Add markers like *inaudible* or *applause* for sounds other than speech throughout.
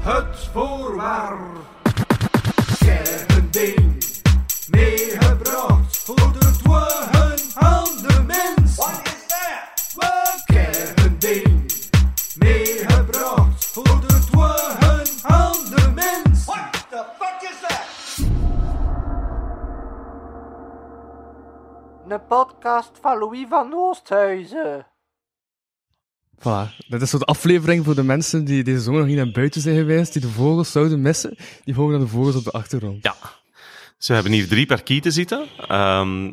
Het voorwaar. Kernding. Meegebracht voor de dwagen aan de mens. Wat is dat? Kernding. Meegebracht voor de dwagen aan de mens. What the fuck is that? Een podcast van Louis van Oosthuizen. Voilà. Dit is zo de aflevering voor de mensen die deze zomer nog niet naar buiten zijn geweest, die de vogels zouden missen. Die horen naar de vogels op de achtergrond. Ja. We hebben hier drie parkieten zitten. Ehm,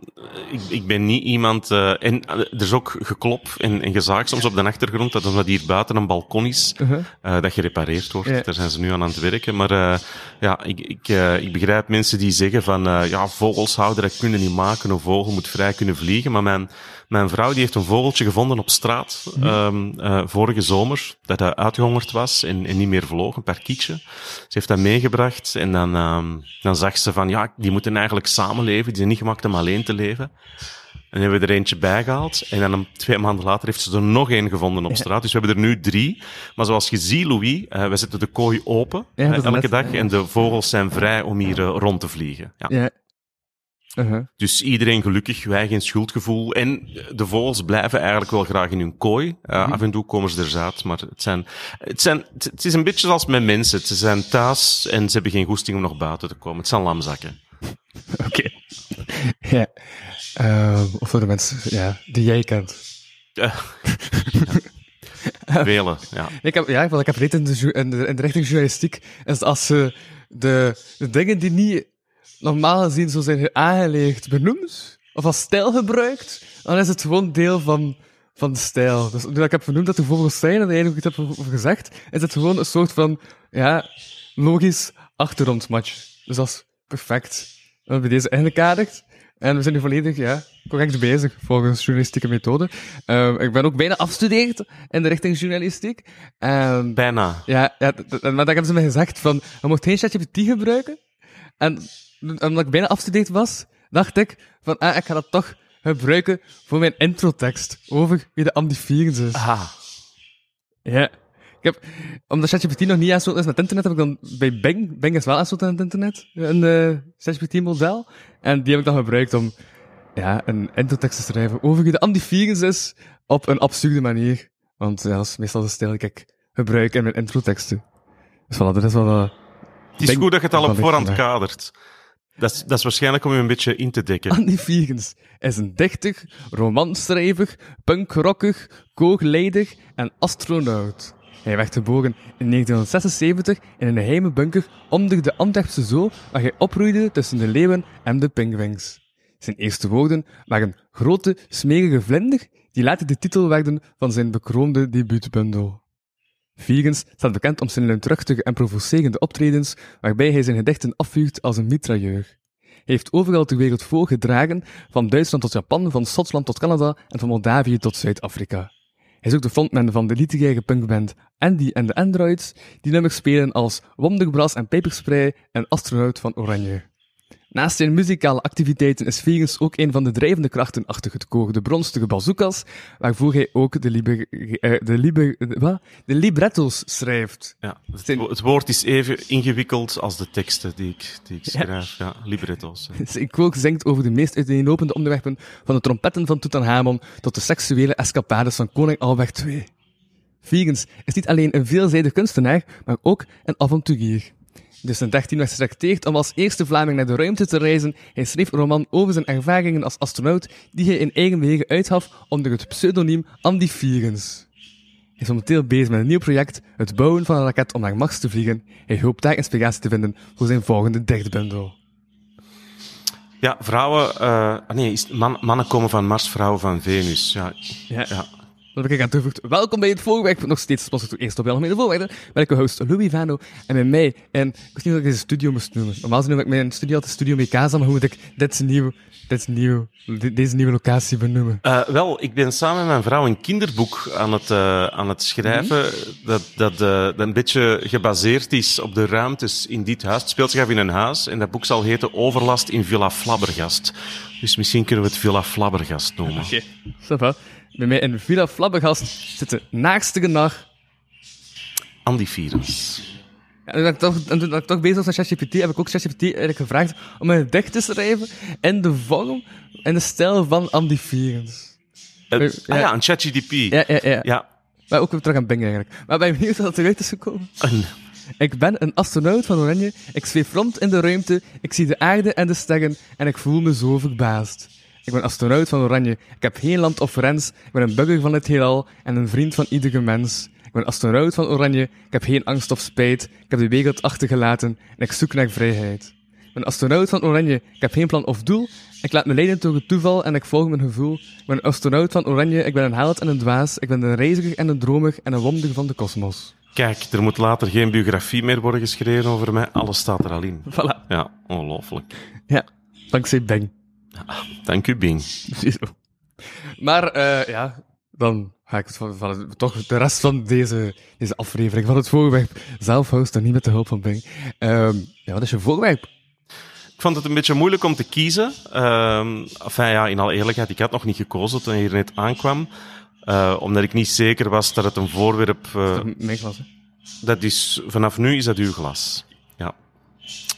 ik, ik ben niet iemand... eh, en eh, er is ook geklop en, en gezaagd soms op de achtergrond, dat omdat hier buiten een balkon is, Uh-huh. eh, dat gerepareerd wordt. Ja. Daar zijn ze nu aan aan het werken. Maar eh, ja, ik, ik, eh, ik begrijp mensen die zeggen van... eh, ja, vogels houden, dat kunnen niet maken. Een vogel moet vrij kunnen vliegen. Maar mijn, mijn vrouw die heeft een vogeltje gevonden op straat ehm, eh, vorige zomer, dat hij uitgehongerd was en, en niet meer vloog, een parkietje. Ze heeft dat meegebracht en dan, ehm, dan zag ze van, ja, die moeten eigenlijk samenleven. Die zijn niet gemaakt om alleen te leven. En hebben we er eentje bijgehaald. En dan een, twee maanden later heeft ze er nog één gevonden op straat. Dus we hebben er nu drie. Maar zoals je ziet, Louis, eh, wij zetten de kooi open Ja, eh, elke net- dag. En de vogels zijn vrij om hier rond te vliegen. Ja. Ja. Uh-huh. Dus iedereen gelukkig, wij geen schuldgevoel. En de vogels blijven eigenlijk wel graag in hun kooi. Uh, Af en toe komen ze er zaad, maar het, zijn, het, zijn, het, is een beetje zoals met mensen. Ze zijn thuis en ze hebben geen goesting om nog buiten te komen. Het zijn lamzakken. *laughs* Oké. ja. Of voor de mensen ja, die jij kent. Ja. *laughs* Ja. Ik heb, ja, want ik heb in de, in, de, in de richting journalistiek. Is als ze de, de dingen die niet normaal gezien zo zijn aangelegd benoemt, of als stijl gebruikt, dan is het gewoon deel van, van de stijl. Dus nu dat ik heb vernoemd dat de vogels zijn, en eigenlijk iets heb over gezegd, is het gewoon een soort van, ja, logisch achtergrondmatch. Dus dat is perfect. We hebben deze ingekaderd. En we zijn nu volledig, ja, correct bezig, volgens journalistieke methode. Ehm, ik ben ook bijna afgestudeerd in de richting journalistiek. En Bijna. ja, ja maar hebben ze me gezegd van, je mocht geen ChatGPT gebruiken. En omdat ik bijna afgestudeerd was, dacht ik van, ah, ik ga dat toch gebruiken voor mijn introtekst over wie de Amdivirus is. Ah. Ja. Ik heb, omdat ChatGPT nog niet aansloten is met internet, heb ik dan bij Bing, Bing is wel aansloten aan het internet, een eh ChatGPT-model. En die heb ik dan gebruikt om, ja, een introtekst te schrijven over wie de antivirus is, op een absurde manier. Want ja, dat is meestal de stijl die ik gebruik in mijn introteksten. Dus voilà, dat is wel... eh, Het is goed dat je het al op voorhand kadert. Dat is, dat is waarschijnlijk om je een beetje in te dekken. Andy Viegens is een dichter, romanschrijver, punkrocker, koogleider en astronaut. Hij werd geboren in 1976 in een geheime bunker onder de Antwerpse Zoo, waar hij opgroeide tussen de leeuwen en de pinguïns. Zijn eerste woorden waren grote, smerige vlinder, die later de titel werden van zijn bekroonde debuutbundel. Viegens staat bekend om zijn luidruchtige en provocerende optredens, waarbij hij zijn gedichten afvuurt als een mitrailleur. Hij heeft overal ter wereld voorgedragen, van Duitsland tot Japan, van Schotland tot Canada en van Moldavië tot Zuid-Afrika. Hij is ook de frontman van de literaire punkband Andy en de Androids, die nummers spelen als Wonderbras en Peperspray en Astronaut van Oranje. Naast zijn muzikale activiteiten is Vierens ook een van de drijvende krachten achter het koor De Bronstige Bazookas, waarvoor hij ook de, liber, eh, de, liber, de, wat? de librettos schrijft. Ja, het, Zijn- wo- het woord is even ingewikkeld als de teksten die ik, die ik schrijf. Ja, libretto's. *laughs* Zijn quote zingt over de meest uiteenlopende onderwerpen van de trompetten van Tutankhamon tot de seksuele escapades van koning Albert II. Viegens is niet alleen een veelzijdig kunstenaar, maar ook een avonturier. Dus in 13 werd geselecteerd om als eerste Vlaming naar de ruimte te reizen. Hij schreef een roman over zijn ervaringen als astronaut, die hij in eigen wegen uitgaf onder het pseudoniem Andy Viegens. Hij is momenteel bezig met een nieuw project, het bouwen van een raket om naar Mars te vliegen. Hij hoopt daar inspiratie te vinden voor zijn volgende dichtbundel. Ja, vrouwen... eh, ah nee, is, man, mannen komen van Mars, vrouwen van Venus. Ja, Ja. ja. Dat heb ik aan toegevoegd. Welkom bij het voorwerp. Nog steeds sponsor toe eerst op Algemene Voorwerpen. Ben ik host Louis Vano. En met mij, en ik wist niet dat ik deze studio moest noemen. Normaal noem ik mijn studio altijd Studio Mikasa, maar hoe moet ik dit nieuw, dit nieuw, de- deze nieuwe locatie benoemen? Eh, wel, ik ben samen met mijn vrouw een kinderboek aan het, eh, aan het schrijven. Dat, dat, eh, dat een beetje gebaseerd is op de ruimtes in dit huis. Het speelt zich af in een huis. En dat boek zal heten Overlast in Villa Flabbergast. Dus misschien kunnen we het Villa Flabbergast noemen. Ça va. Bij mij in Villa Flabbergast zit de naagste naar... Antivirus. Ja, en toen ik toch, en toen ik toch bezig was met ChatGPT, heb ik ook ChatGPT eigenlijk gevraagd om een gedicht te schrijven in de vorm en de stijl van. Eh, Ja. ah ja, een ChatGDP. Ja, ja, ja. Ja, Maar ook weer terug aan Bing eigenlijk. Maar ben je benieuwd wat het eruit is gekomen? Ik ben een astronaut van Oranje. Ik zweef rond in de ruimte. Ik zie de aarde en de sterren. En ik voel me zo verbaasd. Ik ben astronaut van Oranje. Ik heb geen land of grens. Ik ben een bugger van het heelal. En een vriend van iedere mens. Ik ben astronaut van Oranje. Ik heb geen angst of spijt. Ik heb de wereld achtergelaten. En ik zoek naar vrijheid. Ik ben astronaut van Oranje. Ik heb geen plan of doel. Ik laat me leiden door het toeval en ik volg mijn gevoel. Ik ben astronaut van Oranje. Ik ben een held en een dwaas. Ik ben een reiziger en een dromer en een wonder van de kosmos. kijk, er moet later geen biografie meer worden geschreven over mij. Alles staat er al in. Voilà. Ja, ongelooflijk. Ja, dankzij *laughs* Dank u, Bing. Maar eh, ja, dan ga ik het van, van, toch de rest van deze, deze aflevering van het voorwerp zelf hosten, niet met de hulp van Bing. Ehm, ja, wat is je voorwerp? Ik vond het een beetje moeilijk om te kiezen. Ehm enfin, ja, in alle eerlijkheid, ik had nog niet gekozen toen je hier net aankwam. Eh, omdat ik niet zeker was dat het een voorwerp... eh, Mijn glas, hè? dat is, vanaf nu is dat uw glas.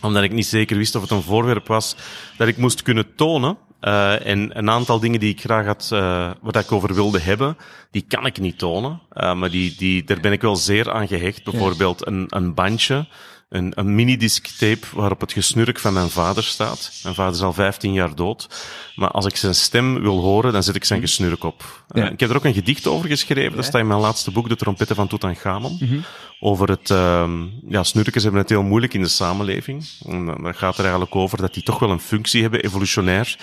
Omdat ik niet zeker wist of het een voorwerp was dat ik moest kunnen tonen. Eh, en een aantal dingen die ik graag had, eh waar ik over wilde hebben, die kan ik niet tonen. Eh, maar die, die, daar ben ik wel zeer aan gehecht. Bijvoorbeeld een, een bandje, een, een minidisc tape waarop het gesnurk van mijn vader staat. Mijn vader is al 15 jaar dood. Maar als ik zijn stem wil horen, dan zet ik zijn gesnurk op. Eh, ik heb er ook een gedicht over geschreven. Dat staat in mijn laatste boek, De Trompetten van Tutankhamon over het, ehm ja, snurkers hebben het heel moeilijk in de samenleving. En dan dan gaat er eigenlijk over dat die toch wel een functie hebben, evolutionair.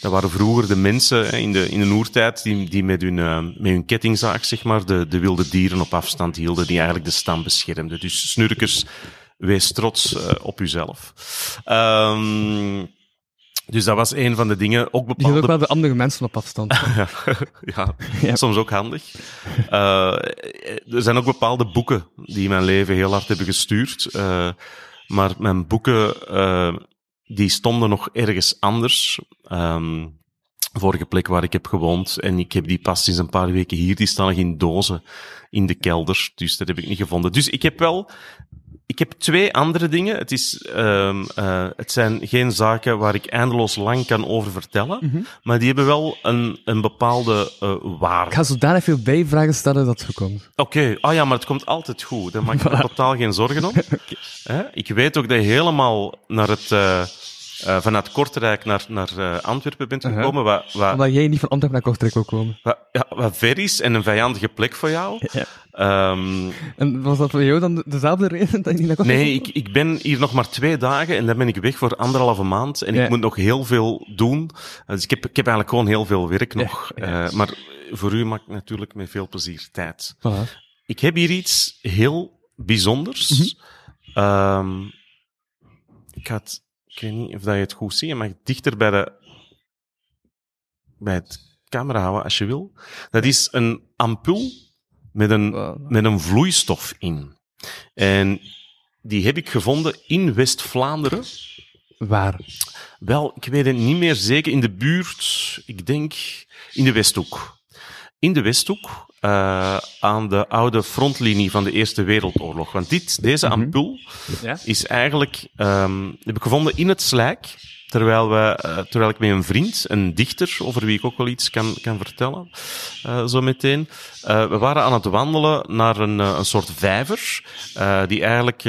Dat waren vroeger de mensen hè, in de, in de oertijd die, die met, hun, eh, met hun kettingzaag, zeg maar, de, de wilde dieren op afstand hielden, die eigenlijk de stam beschermden. Dus snurkers, wees trots eh, op uzelf. Ehm dus dat was een van de dingen. Ook bepaalde ook wel de andere mensen op afstand. *laughs* ja, ja, *laughs* Ja. soms ook handig. Eh, er zijn ook bepaalde boeken die mijn leven heel hard hebben gestuurd. Eh, maar mijn boeken, die stonden nog ergens anders. Ehm, vorige plek waar ik heb gewoond. En ik heb die pas sinds een paar weken hier. Die staan nog in dozen in de kelder. Dus dat heb ik niet gevonden. Dus ik heb wel... Ik heb twee andere dingen. Het, is, ehm, eh, het zijn geen zaken waar ik eindeloos lang kan over vertellen. Maar die hebben wel een, een bepaalde eh, waarde. Ik ga zodanig veel bijvragen stellen dat het komt. Oké, ah ja, maar het komt altijd goed. Daar maak ik me totaal geen zorgen om. *laughs* Ik weet ook dat je helemaal naar het, eh, eh, vanuit Kortrijk naar, naar eh, Antwerpen bent Uh-huh. gekomen, wat, wat, Omdat jij niet van Antwerpen naar Kortrijk wil komen. wat, ja, wat ver is en een vijandige plek voor jou. Ja. Ehm, En was dat voor jou dan de- dezelfde reden dat je niet naar Kortrijk nee, ik, ik ben hier nog maar twee dagen en dan ben ik weg voor anderhalve maand. En Ja. ik moet nog heel veel doen. Dus ik heb, ik heb eigenlijk gewoon heel veel werk nog. ja. Eh, maar voor u maak ik natuurlijk met veel plezier tijd. Voilà. Ik heb hier iets heel bijzonders. Mhm. Ehm, ik, ga het, ik weet niet of dat je het goed ziet. Je mag dichter bij, de, bij het camera houden als je wil. Dat is een ampul met een, Wow. met een vloeistof in. En die heb ik gevonden in West-Vlaanderen. Waar? Wel, ik weet het niet meer zeker. In de buurt, ik denk in de Westhoek. In de Westhoek, eh, aan de oude frontlinie van de Eerste Wereldoorlog. Want dit, deze ampul Ja? is eigenlijk, ehm, heb ik gevonden in het slijk. Terwijl, we, eh, terwijl ik met een vriend, een dichter, over wie ik ook wel iets kan, kan vertellen, eh, zo meteen. eh, we waren aan het wandelen naar een, een soort vijver, die eigenlijk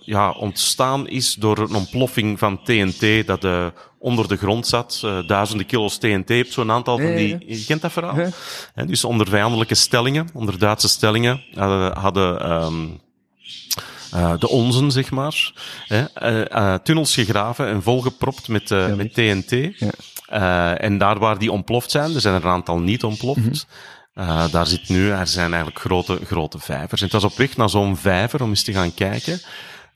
ja, ontstaan is door een ontploffing van TNT dat eh, onder de grond zat. Duizenden kilo's TNT, hebt zo'n aantal van die... Je kent dat verhaal? Dus onder vijandelijke stellingen, onder Duitse stellingen, hadden, hadden ehm, eh, de onzen, zeg maar, eh, eh, tunnels gegraven en volgepropt met, met TNT. En daar waar die ontploft zijn, er zijn er een aantal niet ontploft. Mhm. Daar zit nu, er zijn eigenlijk grote, grote vijvers. En het was op weg naar zo'n vijver om eens te gaan kijken.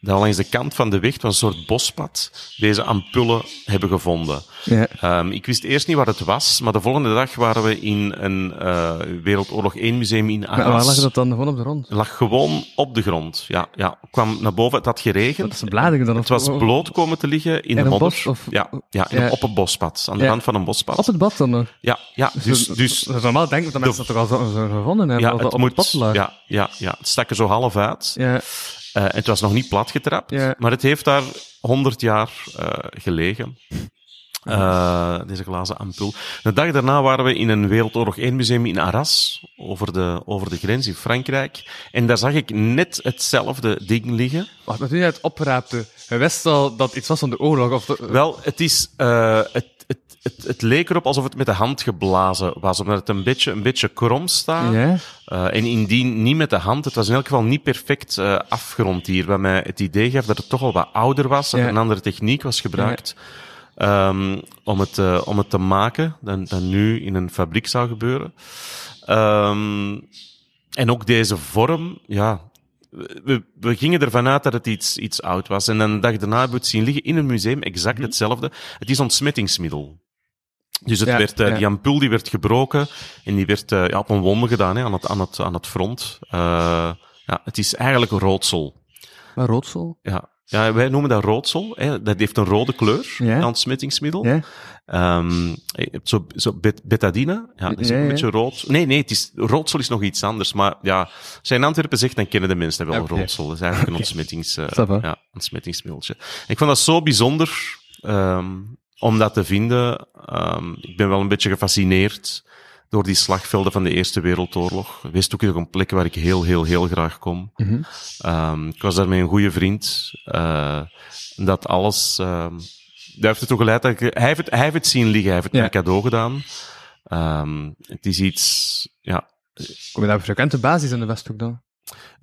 Dat langs de kant van de weg, het was een soort bospad, deze ampullen hebben gevonden. Ja. Ehm, ik wist eerst niet wat het was, maar de volgende dag waren we in een eh, Wereldoorlog 1 museum in Arras. Maar waar lag dat dan gewoon op de grond? Het lag gewoon op de grond. Ja, ja. Kwam naar boven, het had geregend. Dat is blading dan? Het was bloot komen te liggen in In de modder. bos, of- ja, ja, in- Ja. op een bospad. Aan de rand van een bospad. Op het bad dan nog? Ja, ja. Dus, dus Dat is normaal denk ik dat mensen dat toch al zo, zo gevonden hebben, ja, het op het moet, pad lag. ja, ja, ja, het stak er zo half uit. Ja. En het was nog niet platgetrapt, Ja. maar het heeft daar 100 jaar eh, gelegen. Eh, deze glazen ampul. De dag daarna waren we in een Wereldoorlog 1 museum in Arras, over de, over de grens in Frankrijk. En daar zag ik net hetzelfde ding liggen. Wacht, maar toen je het opraapte, je wist al dat het iets was van de oorlog? Of de- Wel, het is, het, het, het, het leek erop alsof het met de hand geblazen was, omdat het een beetje, een beetje krom staat. Ja? Eh, en indien niet met de hand, het was in elk geval niet perfect eh, afgerond hier, wat mij het idee gaf dat het toch al wat ouder was, Ja. een andere techniek was gebruikt ehm, om, het, eh, om het te maken, dan, dan nu in een fabriek zou gebeuren. Ehm, en ook deze vorm, ja, we, we gingen ervan uit dat het iets, iets oud was. En dan de dag daarna hebben we het zien liggen in een museum, exact Mhm. hetzelfde. Het is ontsmettingsmiddel. Dus het Ja, werd, eh, ja. die ampul die werd gebroken en die werd eh, ja, op een wonde gedaan hè, aan, het, aan, het, aan het front. Eh, ja, het is eigenlijk roodsel. Maar roodsel? Ja. Ja, wij noemen dat roodsel. Hè. Dat heeft een rode kleur, Ja. ontsmettingsmiddel. Ja? Ehm, je hebt zo, zo bet- betadine. Ja, dat is Ja, een beetje rood. Nee, nee, het is, roodsel is nog iets anders. Maar ja, als je in Antwerpen zegt, dan kennen de mensen wel Oké. roodsel. Dat is eigenlijk een ontsmettings, ja, ontsmettingsmiddeltje. Ik vond dat zo bijzonder ehm, om dat te vinden. Ehm, ik ben wel een beetje gefascineerd door die slagvelden van de Eerste Wereldoorlog. Is ook een plek waar ik heel, heel, heel graag kom. Mhm. Ehm, ik was daar met een goede vriend. eh, dat alles... ehm dat heeft ertoe geleid dat ik... Hij heeft het, hij heeft het zien liggen. Hij heeft het Ja. mij cadeau gedaan. Het is iets... Ja, Kom je daar op frequente basis in de Westhoek dan?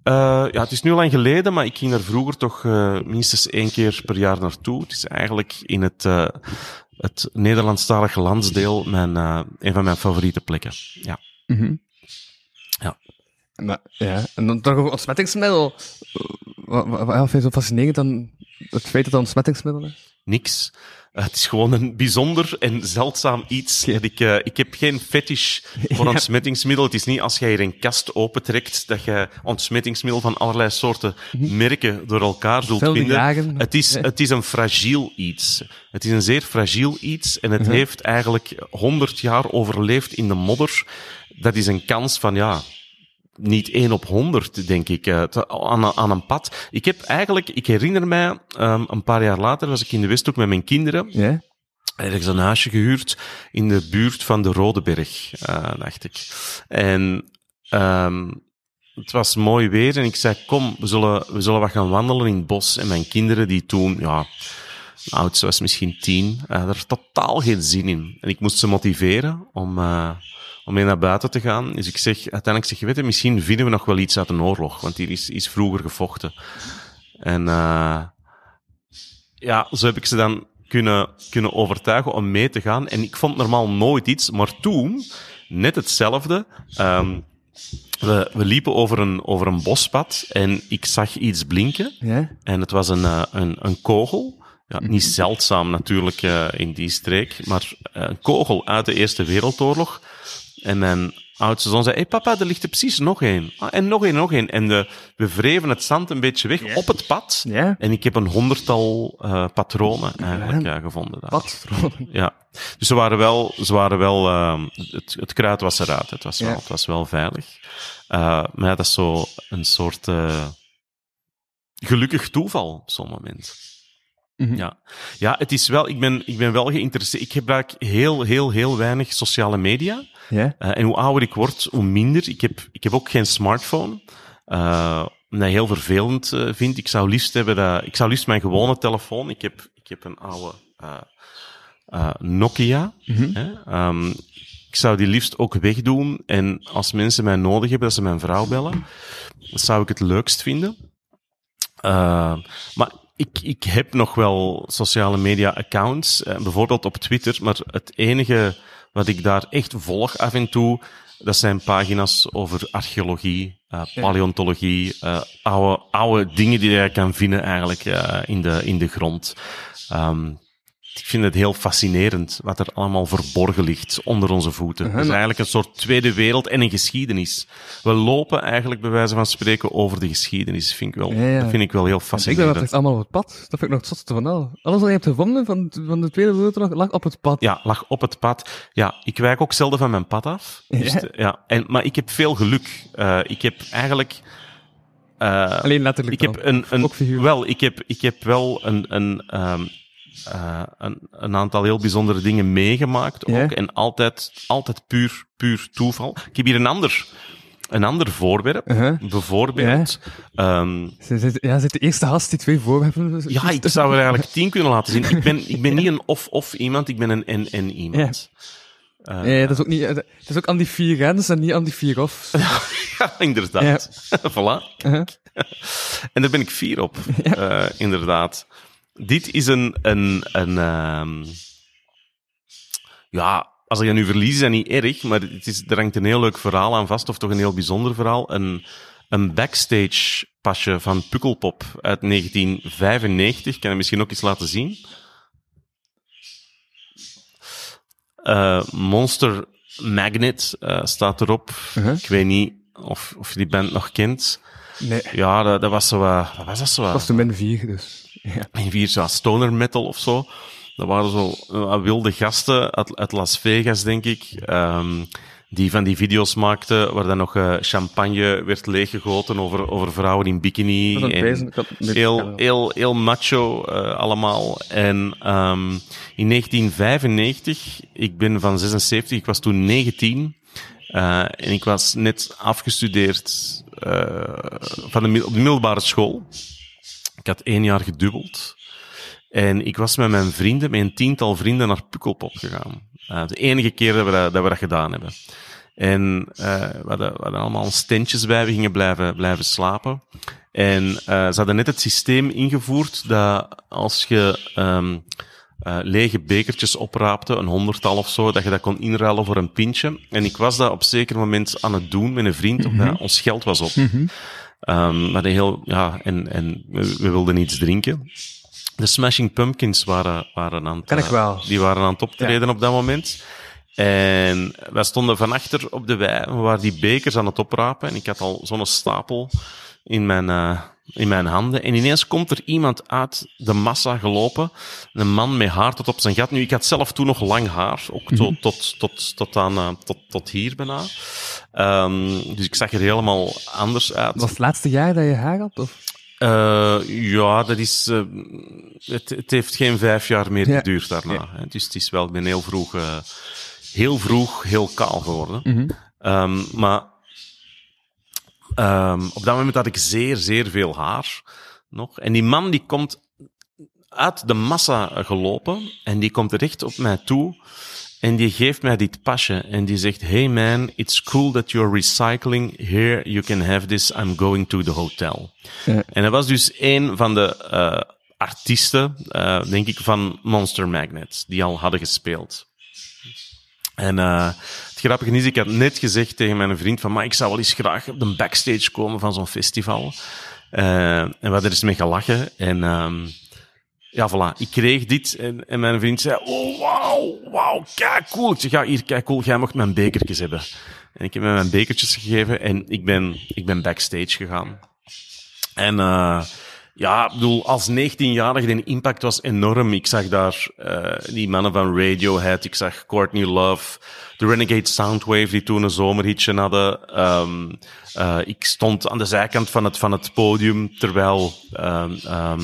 Eh, ja, het is nu lang geleden, maar ik ging er vroeger toch eh, minstens één keer per jaar naartoe. Het is eigenlijk in het, eh, het Nederlandstalige landsdeel mijn, een van mijn favoriete plekken. Ja. Mhm. Ja. Maar, ja, en dan toch over ontsmettingsmiddel. Wat, wat, wat vind je zo fascinerend aan het feit dat het een ontsmettingsmiddel is? Niks. Eh, het is gewoon een bijzonder en zeldzaam iets. Dat ik, eh, ik heb geen fetish voor Ja. ontsmettingsmiddel. Het is niet als jij hier een kast opentrekt dat je ontsmettingsmiddel van allerlei soorten merken door elkaar zult Veel vinden. jagen. Het is, het is een fragiel iets. Het is een zeer fragiel iets en het heeft eigenlijk honderd jaar overleefd in de modder. Dat is een kans van, ja, niet één op honderd, denk ik, eh, aan, een- aan een pad. Ik heb eigenlijk, ik herinner mij, ehm, een paar jaar later was ik in de Westhoek met mijn kinderen Ja? ergens een huisje gehuurd in de buurt van de Rodeberg, eh dacht ik. En ehm het was mooi weer en ik zei, kom, we zullen, we zullen wat gaan wandelen in het bos. En mijn kinderen, die toen, ja, oudste was misschien tien, eh, hadden er totaal geen zin in. En ik moest ze motiveren om, eh, om mee naar buiten te gaan. Dus ik zeg, uiteindelijk zeg je, weet je, misschien vinden we nog wel iets uit een oorlog, want hier is, is vroeger gevochten. En eh ja, zo heb ik ze dan kunnen, kunnen overtuigen om mee te gaan. En ik vond normaal nooit iets, maar toen, net hetzelfde. Ehm, we, we liepen over een, over een bospad en ik zag iets blinken. Ja? En het was een, eh, een, een kogel. Ja, niet zeldzaam natuurlijk eh, in die streek, maar een kogel uit de Eerste Wereldoorlog. En mijn oudste zoon zei, hé hey, papa, er ligt er precies nog één. Ah, en nog één, nog één. En de, we wreven het zand een beetje weg op het pad. En ik heb een honderdtal eh, patronen eigenlijk Ja. gevonden daar. Patronen. Ja. Dus ze waren wel, ze waren wel ehm, het, het kruid was eruit. Het was wel, het was wel veilig. Eh, maar ja, dat is zo een soort eh, gelukkig toeval op zo'n moment. Mhm. Ja. ja, het is wel, ik ben, ik ben wel geïnteresseerd. Ik gebruik heel, heel, heel weinig sociale media. Eh, en hoe ouder ik word, hoe minder. Ik heb, ik heb ook geen smartphone. Ik heel vervelend eh, vind. Ik zou liefst hebben dat, ik zou liefst mijn gewone telefoon. Ik heb, ik heb een oude Nokia. Mhm. Hè? Ehm, ik zou die liefst ook wegdoen. En als mensen mij nodig hebben, dat ze mijn vrouw bellen. Dat zou ik het leukst vinden. Maar ik, ik heb nog wel sociale media accounts, eh, bijvoorbeeld op Twitter, maar het enige wat ik daar echt volg af en toe, Dat zijn pagina's over archeologie, eh, paleontologie, eh, oude, oude dingen die je kan vinden eigenlijk in, de, in de grond. Ehm, ik vind het heel fascinerend wat er allemaal verborgen ligt onder onze voeten. Het is eigenlijk een soort tweede wereld en een geschiedenis. We lopen eigenlijk bij wijze van spreken over de geschiedenis. Vind ik wel, Ja, ja. Dat vind ik wel heel Ik denk dat fascinerend. allemaal op het pad. Dat vind ik nog het zotste van al. Alles wat je hebt gevonden van, van de Tweede Wereldoorlog lag op het pad. Ja, lag op het pad. Ja, ik wijk ook zelden van mijn pad af. Dus, Ja. de- ja. En, maar ik heb veel geluk. Eh, ik heb eigenlijk... eh, Alleen letterlijk ik heb een, een wel, ik heb, ik heb wel een, een, ehm, eh, een, een aantal heel bijzondere dingen meegemaakt ook. Ja. En altijd, altijd puur, puur toeval. Ik heb hier een ander, een ander voorwerp. Uh-huh. Bijvoorbeeld. ehm, Ze zit, ja, zit de eerste gast die twee voorwerpen. ja, *laughs* ik zou er eigenlijk tien kunnen laten zien. Ik ben, ik ben niet een of-of iemand, ik ben een en-en iemand. Eh, Nee, dat is ook niet. Het is ook aan die vier grens en niet aan die vier of. *laughs* Ja, inderdaad. *laughs* voilà. Uh-huh. En daar ben ik fier op, Eh, inderdaad. Dit is een... een, een ehm, ja, als ik dat nu verlies, is dat niet erg, maar het is, er hangt een heel leuk verhaal aan vast, of toch een heel bijzonder verhaal. Een, een backstage pasje van Pukkelpop uit 1995. Ik kan het misschien ook eens laten zien. Eh, Monster Magnet eh, staat erop. Uh-huh. Ik weet niet of, of je die band nog kent. Nee, Ja, dat, dat was zo wat, was dat zo dat was de min vier, dus. Ja. In vier zo stoner metal of zo. Dat waren zo eh, wilde gasten uit, uit Las Vegas, denk ik. ehm, die van die video's maakten waar dan nog eh, champagne werd leeggegoten over, over vrouwen in bikini. En- heel, heel, heel macho eh, allemaal. En ehm, in 1995, ik ben van 76, ik was toen 19. eh, en ik was net afgestudeerd van de, op de middelbare school. Ik had één jaar gedubbeld. En ik was met mijn vrienden, met een tiental vrienden, naar Pukkelpop gegaan. Eh, de enige keer dat we dat, dat we dat gedaan hebben. En eh, we, hadden, we hadden allemaal steentjes bij, we gingen blijven, blijven slapen. En eh, ze hadden net het systeem ingevoerd dat als je ehm, eh, lege bekertjes opraapte, een honderdtal of zo, dat je dat kon inruilen voor een pintje. En ik was dat op een zeker moment aan het doen met een vriend, omdat ons geld was op. Ehm, we hadden heel, ja, en, en we, wilden iets drinken. De Smashing Pumpkins waren, waren aan het, eh. Die waren aan het optreden op dat moment. En wij stonden van achter op de wei, we waren die bekers aan het oprapen. En ik had al zo'n stapel in mijn, eh, in mijn handen. En ineens komt er iemand uit de massa gelopen. Een man met haar tot op zijn gat. Nu, ik had zelf toen nog lang haar. Ook tot, tot, tot, tot, aan, eh, tot, tot hier bijna. Ehm, dus ik zag er helemaal anders uit. Was het laatste jaar dat je haar had? Of? Eh, ja, dat is. eh, het, het heeft geen vijf jaar meer Ja. geduurd daarna. Hè. Dus het is wel, ik ben heel vroeg, heel vroeg, heel kaal geworden. Mhm. Ehm, maar ehm, op dat moment had ik zeer, zeer veel haar nog. En die man die komt uit de massa gelopen en die komt recht op mij toe. En die geeft mij dit pasje en die zegt: Hey man, it's cool that you're recycling. Here, you can have this. I'm going to the hotel. Ja. En hij was dus een van de eh, artiesten, eh, denk ik, van Monster Magnet, die al hadden gespeeld. En eh, het grappige is, ik had net gezegd tegen mijn vriend van, maar ik zou wel eens graag op de backstage komen van zo'n festival. Eh, en we hadden er eens mee gelachen. En ehm, ja, voilà. Ik kreeg dit en, en mijn vriend zei, oh, wauw, wauw, kijk cool. Ik zeg, ja, hier, kijk cool, jij mocht mijn bekertjes hebben. En ik heb hem mijn bekertjes gegeven en ik ben, ik ben backstage gegaan. En eh, ja, ik bedoel, als 19-jarige, de impact was enorm. Ik zag daar eh, die mannen van Radiohead, ik zag Courtney Love, de Renegade Soundwave, die toen een zomerhitje hadden. Ehm, eh, ik stond aan de zijkant van het, van het podium, terwijl, ehm, ehm,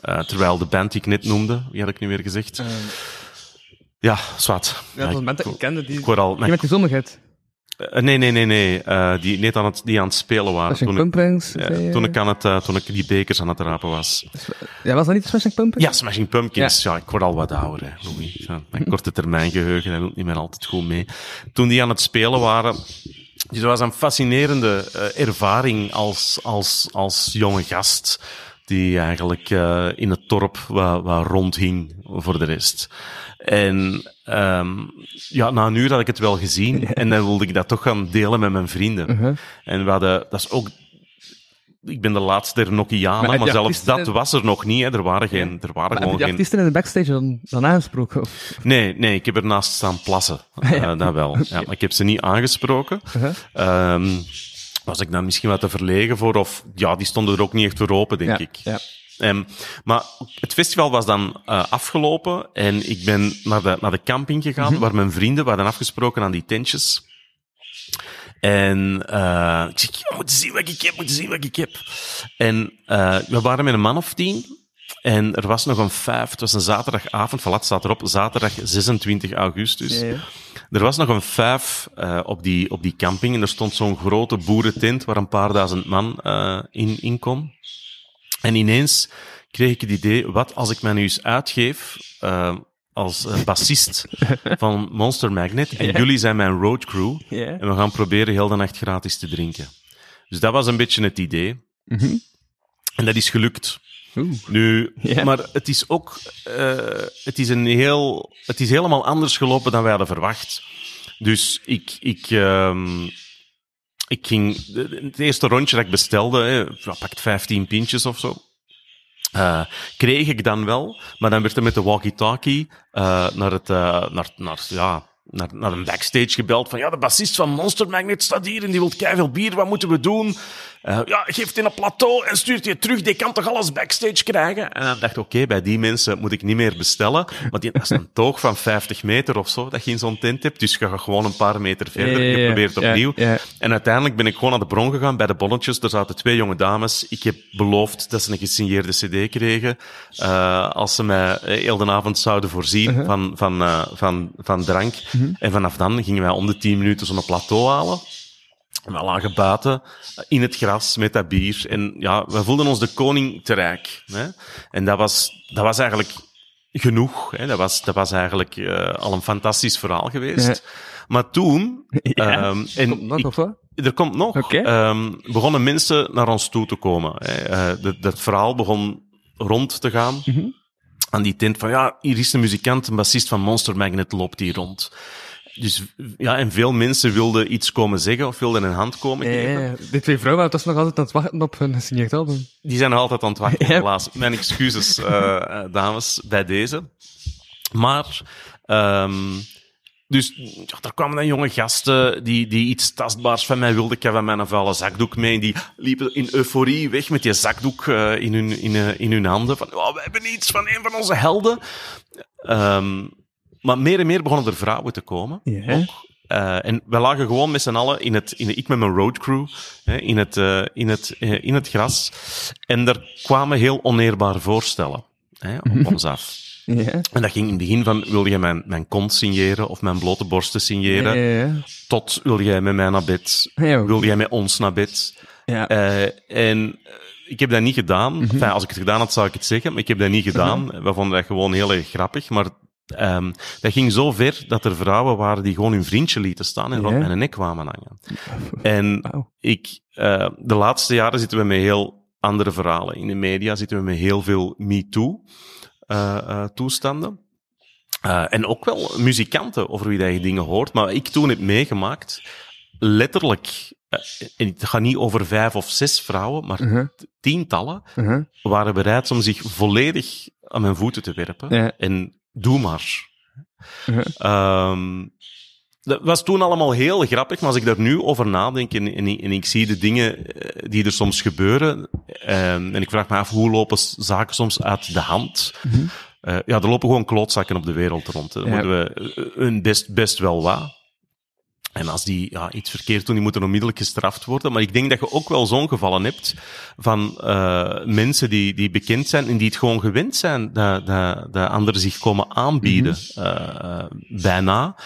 eh, terwijl de band die ik net noemde, wie had ik nu weer gezegd? ja, zwart. Ja, dat ik kende die. ik word al... Die met die zonnigheid. Eh, nee, nee, nee, nee. eh, die net aan het, die aan het spelen waren. Smashing Toen ik, Pumpkins. ja, toen, ik aan het, eh, toen ik die bekers aan het rapen was. Ja, was dat niet de Smashing Pumpkins? Ja, Smashing Pumpkins. Ja, ik word al wat ouder, hè. Ja, mijn korte termijn geheugen, dat wil niet meer altijd goed mee. Toen die aan het spelen waren... Dus dat was een fascinerende ervaring als, als, als jonge gast. die eigenlijk in het dorp wat, wat rondhing voor de rest. En ehm, ja, na een uur had ik het wel gezien *laughs* en dan wilde ik dat toch gaan delen met mijn vrienden. Uh-huh. En we hadden, dat is ook, ik ben de laatste der Nokianen, Maar maar, zelfs dat was er nog niet. Hè. Er waren geen, er waren Maar heb je gewoon geen... artiesten in de backstage dan, dan aangesproken? Of? Nee, nee, ik heb ernaast staan plassen. *laughs* ja. Eh, dat wel. Ja, maar ik heb ze niet aangesproken. Uh-huh. Ehm, was ik daar misschien wat te verlegen voor? Of ja, die stonden er ook niet echt voor open, denk Ja, ik. ja. Ehm, maar het festival was dan eh, afgelopen en ik ben naar de, naar de camping gegaan, Mhm. waar mijn vrienden waren afgesproken aan die tentjes. En eh ik zeg, je moet zien wat ik heb, moet zien wat ik heb. En eh, we waren met een man of tien. En er was nog een vijf, het was een zaterdagavond, voilà, het staat erop, zaterdag 26 augustus. Ja, ja. Er was nog een vijf op, die, op die camping en er stond zo'n grote boerentent waar een paar duizend man in, in kon. En ineens kreeg ik het idee, wat als ik mij nu eens uitgeef eh, als bassist *laughs* van Monster Magnet en jullie zijn mijn roadcrew Ja. en we gaan proberen heel de nacht gratis te drinken. Dus dat was een beetje het idee. Mhm. En dat is gelukt. Oeh. Nu, maar het is ook, eh, het is een heel, het is helemaal anders gelopen dan wij hadden verwacht. Dus ik, ik, ehm, ik ging, het eerste rondje dat ik bestelde, hè, pakt 15 pintjes of zo. eh, kreeg ik dan wel, maar dan werd er met de walkie-talkie eh, naar, het, eh, naar, naar, ja, naar, naar een backstage gebeld van ja, de bassist van Monster Magnet staat hier en die wil veel bier, wat moeten we doen? Eh, ja, geeft in een plateau en stuurt je terug, die kan toch alles backstage krijgen? En dan dacht ik, oké, bij die mensen moet ik niet meer bestellen, maar die, dat is een *laughs* toog van 50 meter of zo, dat je in zo'n tent hebt, dus je gaat gewoon een paar meter verder, je probeert opnieuw. En uiteindelijk ben ik gewoon naar de bron gegaan bij de bonnetjes. Er zaten twee jonge dames. Ik heb beloofd dat ze een gesigneerde cd kregen. eh, als ze mij eh, heel de avond zouden voorzien Uh-huh. van, van, van, van drank. En vanaf dan gingen wij om de tien minuten zo'n plateau halen. We lagen buiten eh, in het gras met dat bier. En ja, we voelden ons de koning te rijk. Hè? En dat was, dat was eigenlijk genoeg. Hè? Dat, was, dat was eigenlijk eh, al een fantastisch verhaal geweest. Ja. Maar toen... Ja. ehm, en Komt nog ik- of wat? er komt nog. Ehm, begonnen mensen naar ons toe te komen. hè. Eh, dat, dat verhaal begon rond te gaan. Mhm. Aan die tent van, ja, hier is een muzikant, een bassist van Monster Magnet loopt hier rond. Dus ja, en veel mensen wilden iets komen zeggen of wilden een hand komen Ja, geven. ja. Die twee vrouwen waren toch nog altijd aan het wachten op hun gesigneerd album. Die zijn nog altijd aan het wachten, *laughs* helaas. Mijn excuses, eh, eh, dames, bij deze. Maar, ehm, dus ja, er kwamen dan jonge gasten die, die iets tastbaars van mij wilden. Ik had van mij een vuile zakdoek mee. En die liepen in euforie weg met die zakdoek eh, in, hun, in, eh, in hun handen. Van, oh, we hebben iets van een van onze helden. Ehm, maar meer en meer begonnen er vrouwen te komen. Ja. Ook. Eh, en we lagen gewoon met z'n allen in het, in de, ik met mijn roadcrew, hè, in, het, eh, in, het, eh, in het gras. En er kwamen heel oneerbare voorstellen hè, op *laughs* ons af. Ja. En dat ging in het begin van, wil jij mijn, mijn kont signeren of mijn blote borsten signeren? Ja. Tot, wil jij met mij naar bed? Wil jij met ons naar bed? ja. En ik heb dat niet gedaan. Enfin, als ik het gedaan had, zou ik het zeggen, maar ik heb dat niet gedaan. We vonden dat gewoon heel erg grappig, maar ehm, dat ging zo ver dat er vrouwen waren die gewoon hun vriendje lieten staan en rond Ja. mijn nek kwamen hangen. En ik, eh, de laatste jaren zitten we met heel andere verhalen. In de media zitten we met heel veel MeToo eh, eh, toestanden. En ook wel muzikanten over wie dat je dingen hoort. Maar ik toen heb meegemaakt, letterlijk, en het gaat niet over vijf of zes vrouwen, maar Uh-huh. tientallen, Uh-huh. waren bereid om zich volledig aan mijn voeten te werpen. En doe maar. Ehm, dat was toen allemaal heel grappig, maar als ik daar nu over nadenk en, en, ik- en ik zie de dingen eh, die er soms gebeuren, ehm, en ik vraag me af hoe lopen zaken soms uit de hand. Eh, ja, er lopen gewoon klootzakken op de wereld rond. hè. Ja. moeten we eh, best, best wel wat. En als die ja, iets verkeerd doen, die moeten onmiddellijk gestraft worden. Maar ik denk dat je ook wel zo'n gevallen hebt van eh, mensen die, die bekend zijn en die het gewoon gewend zijn dat, dat, dat anderen zich komen aanbieden. eh, bijna.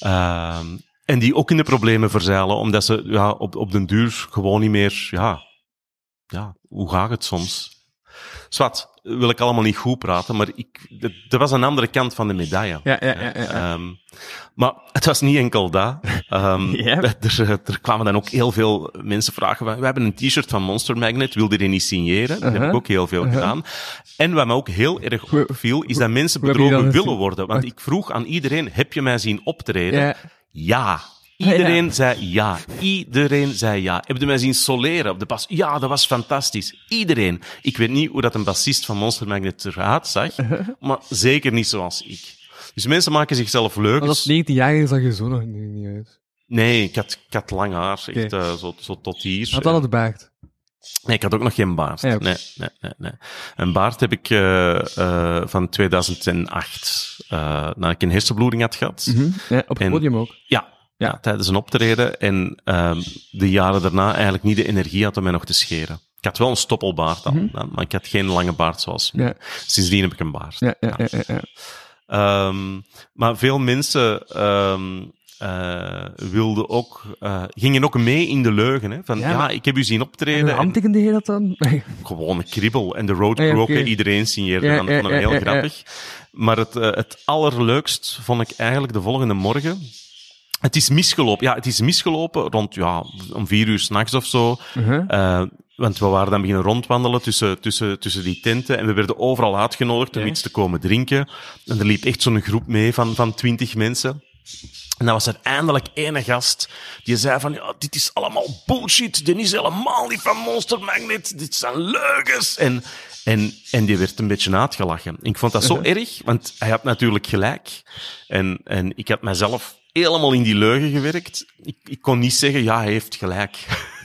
Ehm, en die ook in de problemen verzeilen, omdat ze ja, op, op den duur gewoon niet meer... Ja, ja, hoe gaat het soms? Zwart, wil ik allemaal niet goed praten, maar ik, dat was een andere kant van de medaille. Ja, ja, ja. ja, ja. Ehm, maar het was niet enkel dat. *laughs* Ja. er, er kwamen dan ook heel veel mensen vragen van, we hebben een t-shirt van Monster Magnet, wil je die niet signeren? Dat heb ik Uh-huh. ook heel veel gedaan. En wat me ook heel erg opviel, is dat mensen bedrogen willen worden. Want ik vroeg aan iedereen, heb je mij zien optreden? Ja. Iedereen Ja. zei ja. Iedereen zei ja. Heb je mij zien soleren op de bas? Ja, dat was fantastisch. Iedereen. Ik weet niet hoe dat een bassist van Monster Magnet eruit zag, *laughs* maar zeker niet zoals ik. Dus mensen maken zichzelf leuk. Als 19 jaar zag je zo nog niet, uit. Nee, ik had, ik had lang haar, echt eh, zo, zo tot hier. Had dan op de baard. Nee, ik had ook nog geen baard. Ja, nee, nee, nee, nee. Een baard heb ik eh, eh, van 2008, eh nadat ik een hersenbloeding had gehad. Ja, op het En- podium ook. Ja, ja, tijdens een optreden. En ehm, de jaren daarna eigenlijk niet de energie had om mij nog te scheren. Ik had wel een stoppelbaard al, maar ik had geen lange baard zoals nu. Ja. Sindsdien heb ik een baard. Ja, ja, ja. Ehm, maar veel mensen ehm, eh, wilden ook, eh, gingen ook mee in de leugen. Hè? Van, Ja, ik heb u zien En optreden. en handtekende je dat dan? *laughs* gewoon een kriebel. En de road crew ook, iedereen signeerde Ja, dan. vond ik heel grappig. Maar het, eh, het allerleukst vond ik eigenlijk de volgende morgen. Het is misgelopen. Ja, het is misgelopen rond ja, om vier uur s'nachts of zo. Uh-huh. Eh, want we waren dan beginnen rondwandelen tussen, tussen, tussen die tenten. En we werden overal uitgenodigd om Ja. iets te komen drinken. En er liep echt zo'n groep mee van, van twintig mensen. En dan was er eindelijk ene gast die zei van, ja, dit is allemaal bullshit. Dit is helemaal niet van Monster Magnet. Dit zijn leugens. En, en, en die werd een beetje uitgelachen. Ik vond dat zo erg, want hij had natuurlijk gelijk. En, en ik had mezelf helemaal in die leugen gewerkt. Ik, ik kon niet zeggen, ja, hij heeft gelijk.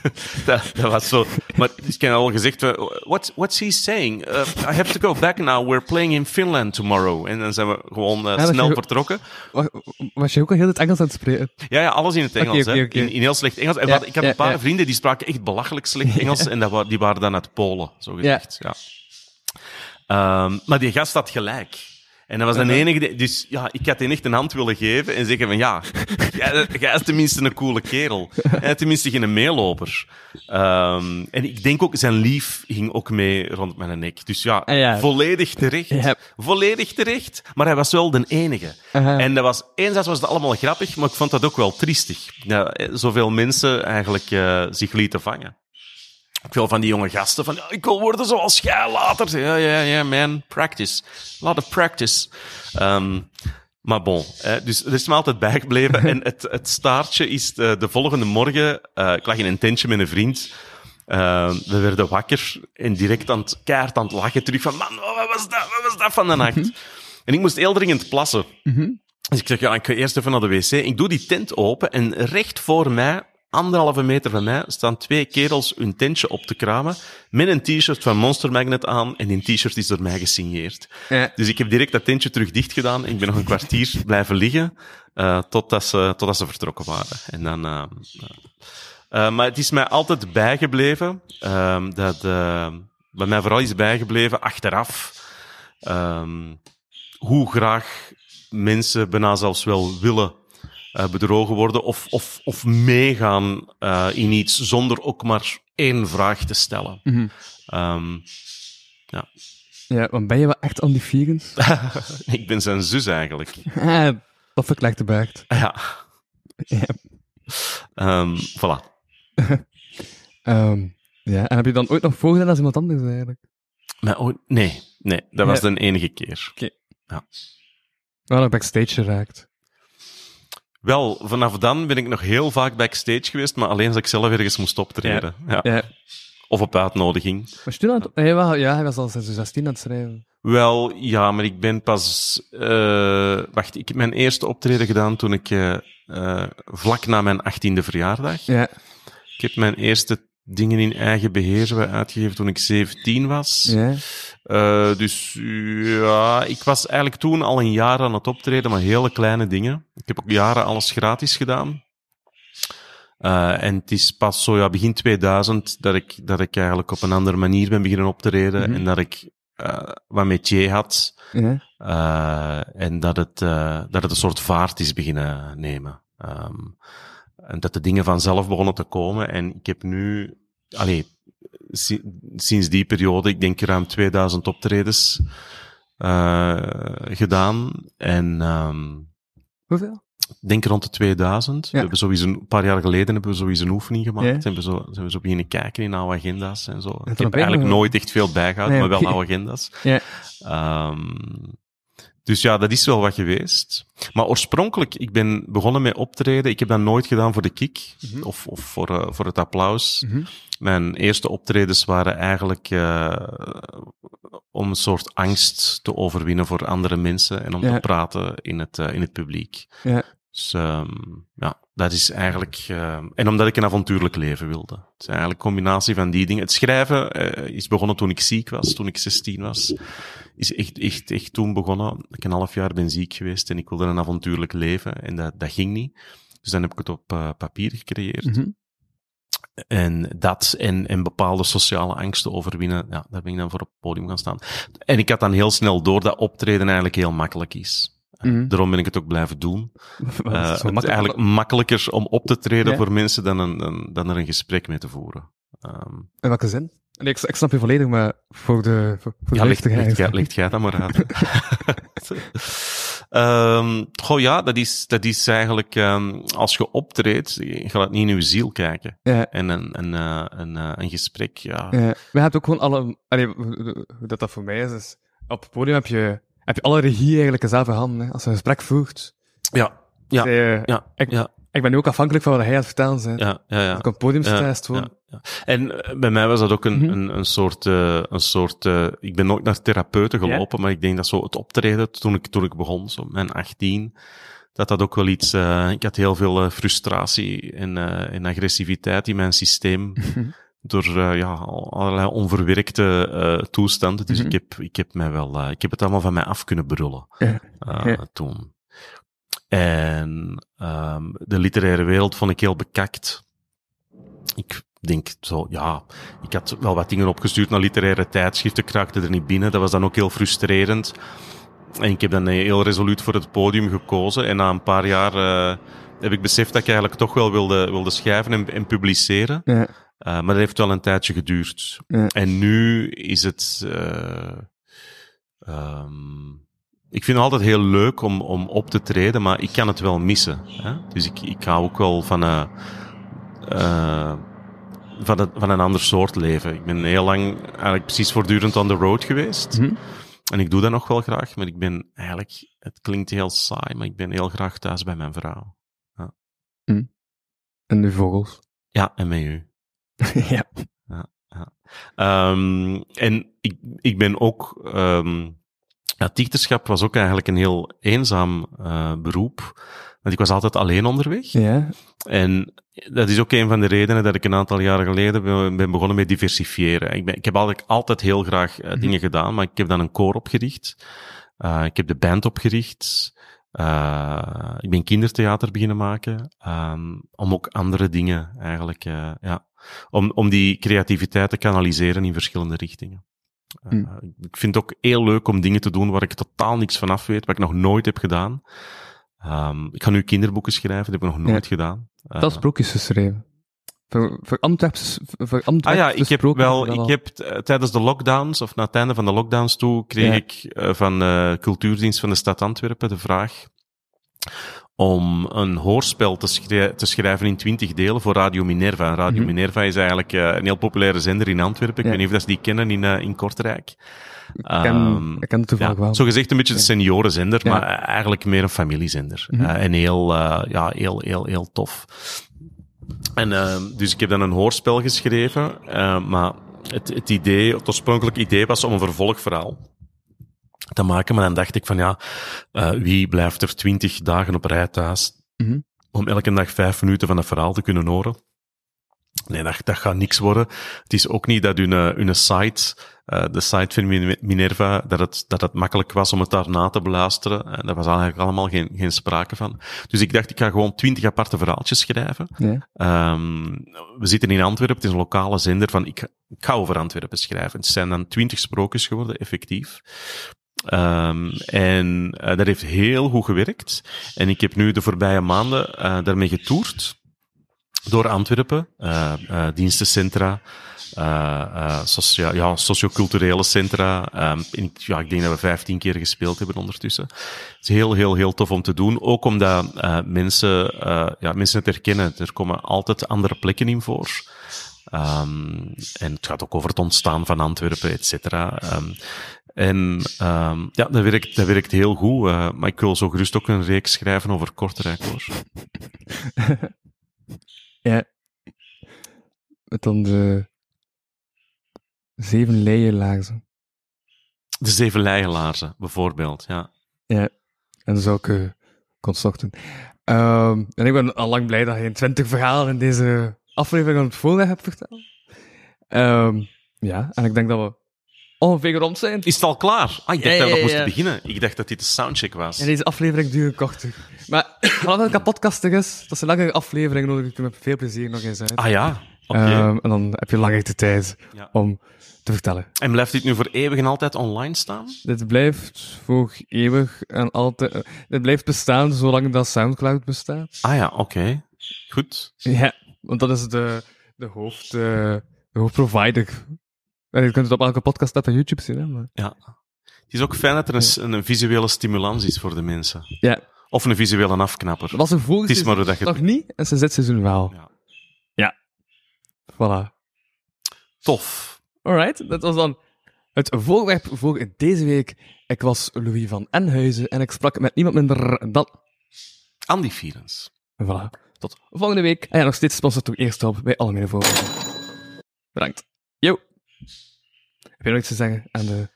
*laughs* dat, dat was zo. Maar ik heb al gezegd, uh, what, what's he saying? Uh, I have to go back now. We're playing in Finland tomorrow. En dan zijn we gewoon uh, snel je- vertrokken. Was, was je ook al heel het Engels aan het spreken? Ja, ja, alles in het Engels. Hè. In, in heel slecht Engels. En Ja, wat- ik had ja, een paar vrienden die spraken echt belachelijk slecht Engels. En dat, die waren dan uit Polen, zo gezegd. Ja. Ehm, maar die gast had gelijk. En dat was de enige die, dus ja, ik had hem echt een hand willen geven en zeggen van ja, *laughs* jij, jij is tenminste een coole kerel. *laughs* Hij is tenminste geen meeloper. Ehm, en ik denk ook, zijn lief ging ook mee rond mijn nek. Dus ja, Ah, ja. volledig terecht. Volledig terecht. Maar hij was wel de enige. En dat was, enerzijds was het allemaal grappig, maar ik vond dat ook wel triestig. Ja, eh, zoveel mensen eigenlijk eh, zich lieten vangen. Ook veel van die jonge gasten van, ja, ik wil worden zoals jij later. Ja, ja, ja, man, practice. A lot of practice. Ehm, maar bon, dus er is me altijd bijgebleven. *laughs* en het, het staartje is de, de volgende morgen, eh, ik lag in een tentje met een vriend. Eh, we werden wakker en direct aan het, keihard aan het lachen terug van, man, wat was dat, wat was dat van de nacht? en ik moest heel dringend plassen. Dus ik zeg, ja, ik ga eerst even naar de wc. Ik doe die tent open en recht voor mij, anderhalve meter van mij, staan twee kerels hun tentje op te kramen met een t-shirt van Monster Magnet aan en die t-shirt is door mij gesigneerd. Ja. Dus ik heb direct dat tentje terug dicht gedaan. Ik ben nog een kwartier *laughs* blijven liggen eh, totdat, ze, totdat ze vertrokken waren. En dan... eh, eh, maar het is mij altijd bijgebleven ehm, dat... wat mij vooral is bijgebleven achteraf... ehm, hoe graag mensen bijna zelfs wel willen eh, bedrogen worden of, of, of meegaan eh, in iets zonder ook maar één vraag te stellen. Mhm. Ehm, Ja, want ben je wel echt anti-vegans? *laughs* ik ben zijn zus eigenlijk. Ah, dat verklaart de baard. *laughs* Ja. Ja. Ehm, voilà. *laughs* Ehm, ja, en heb je dan ooit nog voorgedaan als iemand anders eigenlijk? Maar, oh, nee, nee, dat was Ja. de enige keer. Wel nog backstage geraakt. Wel, vanaf dan ben ik nog heel vaak backstage geweest, maar alleen als ik zelf ergens moest optreden. Ja. Ja. Of op uitnodiging. Was je toen aan het... Nee, wel, ja, hij was al sinds 16 aan het schrijven. Wel, ja, maar ik ben pas... eh, wacht, ik heb mijn eerste optreden gedaan toen ik eh, eh, vlak na mijn achttiende verjaardag. Ja. Ik heb mijn eerste dingen in eigen beheer uitgegeven toen ik 17 was. Ja. Eh, dus ja, ik was eigenlijk toen al een jaar aan het optreden, maar hele kleine dingen. Ik heb ook jaren alles gratis gedaan. Eh, en het is pas zo ja, begin 2000 dat ik, dat ik eigenlijk op een andere manier ben beginnen optreden Mhm. en dat ik eh, wat métier had. En dat het, dat het een soort vaart is beginnen nemen. Ehm, en dat de dingen vanzelf begonnen te komen. En ik heb nu, allee, si- sinds die periode, ik denk ruim 2000 optredens eh, gedaan. En ehm, Hoeveel? ik denk rond de 2000. Ja. We hebben sowieso een paar jaar geleden hebben we sowieso een oefening gemaakt. Ja. Zijn we zo, zijn we zo beginnen kijken in oude agenda's en zo. Ik heb eigenlijk nooit echt veel bijgehouden, Nee, maar wel oude agenda's. Ja. Ehm, dus ja, dat is wel wat geweest. Maar oorspronkelijk, ik ben begonnen met optreden. Ik heb dat nooit gedaan voor de kick of, of voor, eh, voor het applaus. Mhm. Mijn eerste optredens waren eigenlijk eh, om een soort angst te overwinnen voor andere mensen en om Ja. te praten in het, eh, in het publiek. Ja. Dus ehm, ja, dat is eigenlijk... ehm, en omdat ik een avontuurlijk leven wilde. Het is eigenlijk een combinatie van die dingen. Het schrijven eh, is begonnen toen ik ziek was, toen ik 16 was. Is echt, echt, echt toen begonnen. Ik een half jaar ben ziek geweest en ik wilde een avontuurlijk leven. En dat, dat ging niet. Dus dan heb ik het op eh, papier gecreëerd. Mhm. En dat en, en bepaalde sociale angsten overwinnen, ja, daar ben ik dan voor op het podium gaan staan. En ik had dan heel snel door dat optreden eigenlijk heel makkelijk is. Mhm. Daarom ben ik het ook blijven doen. *laughs* Is Eh, het is eigenlijk makkelijker om op te treden Ja. voor mensen dan, een, dan, dan er een gesprek mee te voeren. Ehm, In welke zin? Nee, ik, ik snap je volledig, maar voor de, voor, voor de ja, ligt, jij- ligt jij dat maar uit. *laughs* *laughs* Ehm goh, ja, dat is, dat is eigenlijk, ehm, als je optreedt, je gaat niet in je ziel kijken. Ja. En een, een, eh, een, eh, een gesprek, ja. Ja, we hebben ook gewoon alle... Allee, dat, dat voor mij is, is... Op het podium heb je, heb je alle regie eigenlijk zelf in handen. Hè. Als je een gesprek voert. Ja, ja, eh, ja, ik, ja, ik ben nu ook afhankelijk van wat hij aan het vertellen bent. ja, ja. ja. Op het podium sta, Ja. En eh, bij mij was dat ook een, Mhm. een, een soort, eh, een soort ik ben nooit naar therapeuten gelopen, maar ik denk dat zo het optreden, toen ik, toen ik begon, zo mijn 18, dat dat ook wel iets, ik had heel veel frustratie en, en agressiviteit in mijn systeem. *laughs* Door eh, ja, al- allerlei onverwerkte eh, toestanden. Dus Mhm. ik, heb, ik heb mij wel, eh, ik heb het allemaal van mij af kunnen brullen Ja. toen. En ehm, de literaire wereld vond ik heel bekakt. Ik denk zo, ja, ik had wel wat dingen opgestuurd naar literaire tijdschriften, ik raakte er niet binnen. Dat was dan ook heel frustrerend. En ik heb dan heel resoluut voor het podium gekozen. En na een paar jaar heb ik beseft dat ik eigenlijk toch wel wilde, wilde schrijven en, en publiceren. Ja. Eh, maar dat heeft wel een tijdje geduurd. Ja. En nu is het. eh, ehm, ik vind het altijd heel leuk om, om op te treden, maar ik kan het wel missen. Hè? Dus ik, ik hou ook wel van, eh, van, het, van een ander soort leven. Ik ben heel lang eigenlijk precies voortdurend on the road geweest. Mhm. En ik doe dat nog wel graag, maar ik ben eigenlijk, het klinkt heel saai, maar ik ben heel graag thuis bij mijn vrouw. En de vogels. Ja, en met u. *laughs* ja. Ehm, en ik, ik ben ook. ehm ja, dichterschap was ook eigenlijk een heel eenzaam eh, beroep. Want ik was altijd alleen onderweg. Ja. En dat is ook een van de redenen dat ik een aantal jaren geleden ben, ben begonnen met diversifiëren. Ik, ben, ik heb altijd, altijd heel graag eh, dingen gedaan, maar ik heb dan een koor opgericht. Eh, ik heb de band opgericht. Eh, ik ben kindertheater beginnen maken. ehm, om ook andere dingen eigenlijk, eh, ja. Om, om die creativiteit te kanaliseren in verschillende richtingen. Eh, Hmm. Ik vind het ook heel leuk om dingen te doen waar ik totaal niks van af weet, wat ik nog nooit heb gedaan. Ehm, ik ga nu kinderboeken schrijven, dat heb ik nog nooit gedaan. Dat sprookjes geschreven. Voor, voor Antwerps... Voor Antwerps Ah ja, ik heb wel, ik heb t- tijdens de lockdowns, of na het einde van de lockdowns toe, kreeg Ja. ik eh, van de cultuurdienst van de stad Antwerpen de vraag om een hoorspel te, schrij- te schrijven in twintig delen voor Radio Minerva. Radio Mhm. Minerva is eigenlijk eh, een heel populaire zender in Antwerpen. Ik Ja. weet niet of dat ze die kennen in, eh, in Kortrijk. Ik ken, Ehm, ik ken het toevallig Ja, wel. zo gezegd een beetje de seniorenzender, maar eigenlijk meer een familiezender. Mhm. Eh, en heel, eh, ja, heel, heel, heel tof. En eh, dus ik heb dan een hoorspel geschreven, eh, maar het, het idee, het oorspronkelijke idee was om een vervolgverhaal te maken. Maar dan dacht ik van ja, eh, wie blijft er twintig dagen op rij thuis Mhm. om elke dag vijf minuten van het verhaal te kunnen horen? Nee, dat, dat gaat niks worden. Het is ook niet dat hun, eh, hun site, eh, de site van Min- Minerva, dat het, dat het makkelijk was om het daarna te beluisteren. En daar was eigenlijk allemaal geen, geen sprake van. Dus ik dacht, ik ga gewoon twintig aparte verhaaltjes schrijven. Ja. Ehm, we zitten in Antwerpen, het is een lokale zender van ik, ik ga over Antwerpen schrijven. Het zijn dan twintig sprookjes geworden, effectief. Ehm, en eh, dat heeft heel goed gewerkt. En ik heb nu de voorbije maanden eh, daarmee getoerd. Door Antwerpen. eh eh, dienstencentra, eh, socia ja, socioculturele centra. Ehm, ja, ik denk dat we 15 keer gespeeld hebben ondertussen. Het is heel, heel, heel tof om te doen. Ook omdat mensen, ja, mensen het herkennen. Er komen altijd andere plekken in voor. Ehm, en het gaat ook over het ontstaan van Antwerpen, et cetera. Ehm, en ja, dat werkt, dat werkt heel goed. maar ik wil zo gerust ook een reeks schrijven over Kortrijk, hoor. *laughs* Ja. Met dan de zeven leierlaarzen. De Zeven Leijelaarzen, bijvoorbeeld, ja. Ja. En zulke constructen. Ehm en ik ben al lang blij dat je 20 verhalen in deze aflevering aan het voorleg hebt verteld. Ehm ja, en ik denk dat we ongeveer rond zijn. Is het al klaar? Ah, ik dacht Ja, dat we nog moesten ja. beginnen. Ik dacht dat dit de soundcheck was. En deze aflevering duurt korter. Maar *coughs* vanaf dat het podcastig is, dat is een langere aflevering, nodig ik met veel plezier nog eens uit. Ah ja, oké. Ehm, en dan heb je langer de tijd Ja. om te vertellen. En blijft dit nu voor eeuwig en altijd online staan? Dit blijft voor eeuwig en altijd... eh, dit blijft bestaan zolang dat Soundcloud bestaat. Ah ja, oké. Goed. Ja, want dat is de, de, hoofd, eh, de hoofdprovider. En je kunt het op elke podcast app en YouTube zien, hè. Maar... Ja. Het is ook fijn dat er een, een visuele stimulans is voor de mensen. Ja, Of een visuele afknapper. dat was een vorig Het is maar dat je... nog niet, en sinds dit seizoen wel. Ja. Voilà. Tof. Alright, dat was dan het voorwerp voor deze week. Ik was Louis van Enhuizen en ik sprak met niemand minder dan... Andy Vierens. En Voilà. Tot volgende week. En ja, nog steeds sponsor toch eerst op bij Algemene Voorwerpen. Bedankt. Yo. Heb je nog iets te zeggen aan de...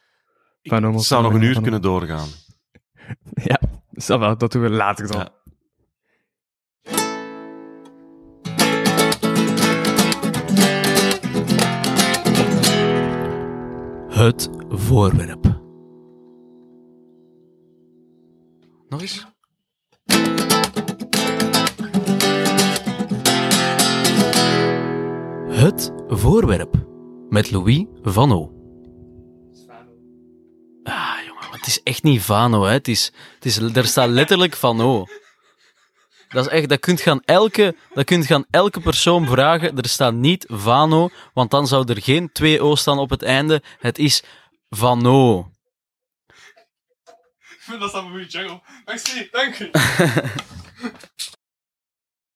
Ik zou nog een uur kunnen doorgaan. *laughs* Ja, va, dat doen we later dan. Ja. Het voorwerp. Nog eens? Het voorwerp. Met Louis van is echt niet Vano, hè. Het is, het is, er staat letterlijk Van O. Dat is echt, dat kunt gaan elke, dat kunt gaan elke persoon vragen. Er staat niet Vano, want dan zou er geen twee O staan op het einde. Het is Vano. *laughs* Dat is dan een goede jungle. Merci, dank u. *laughs*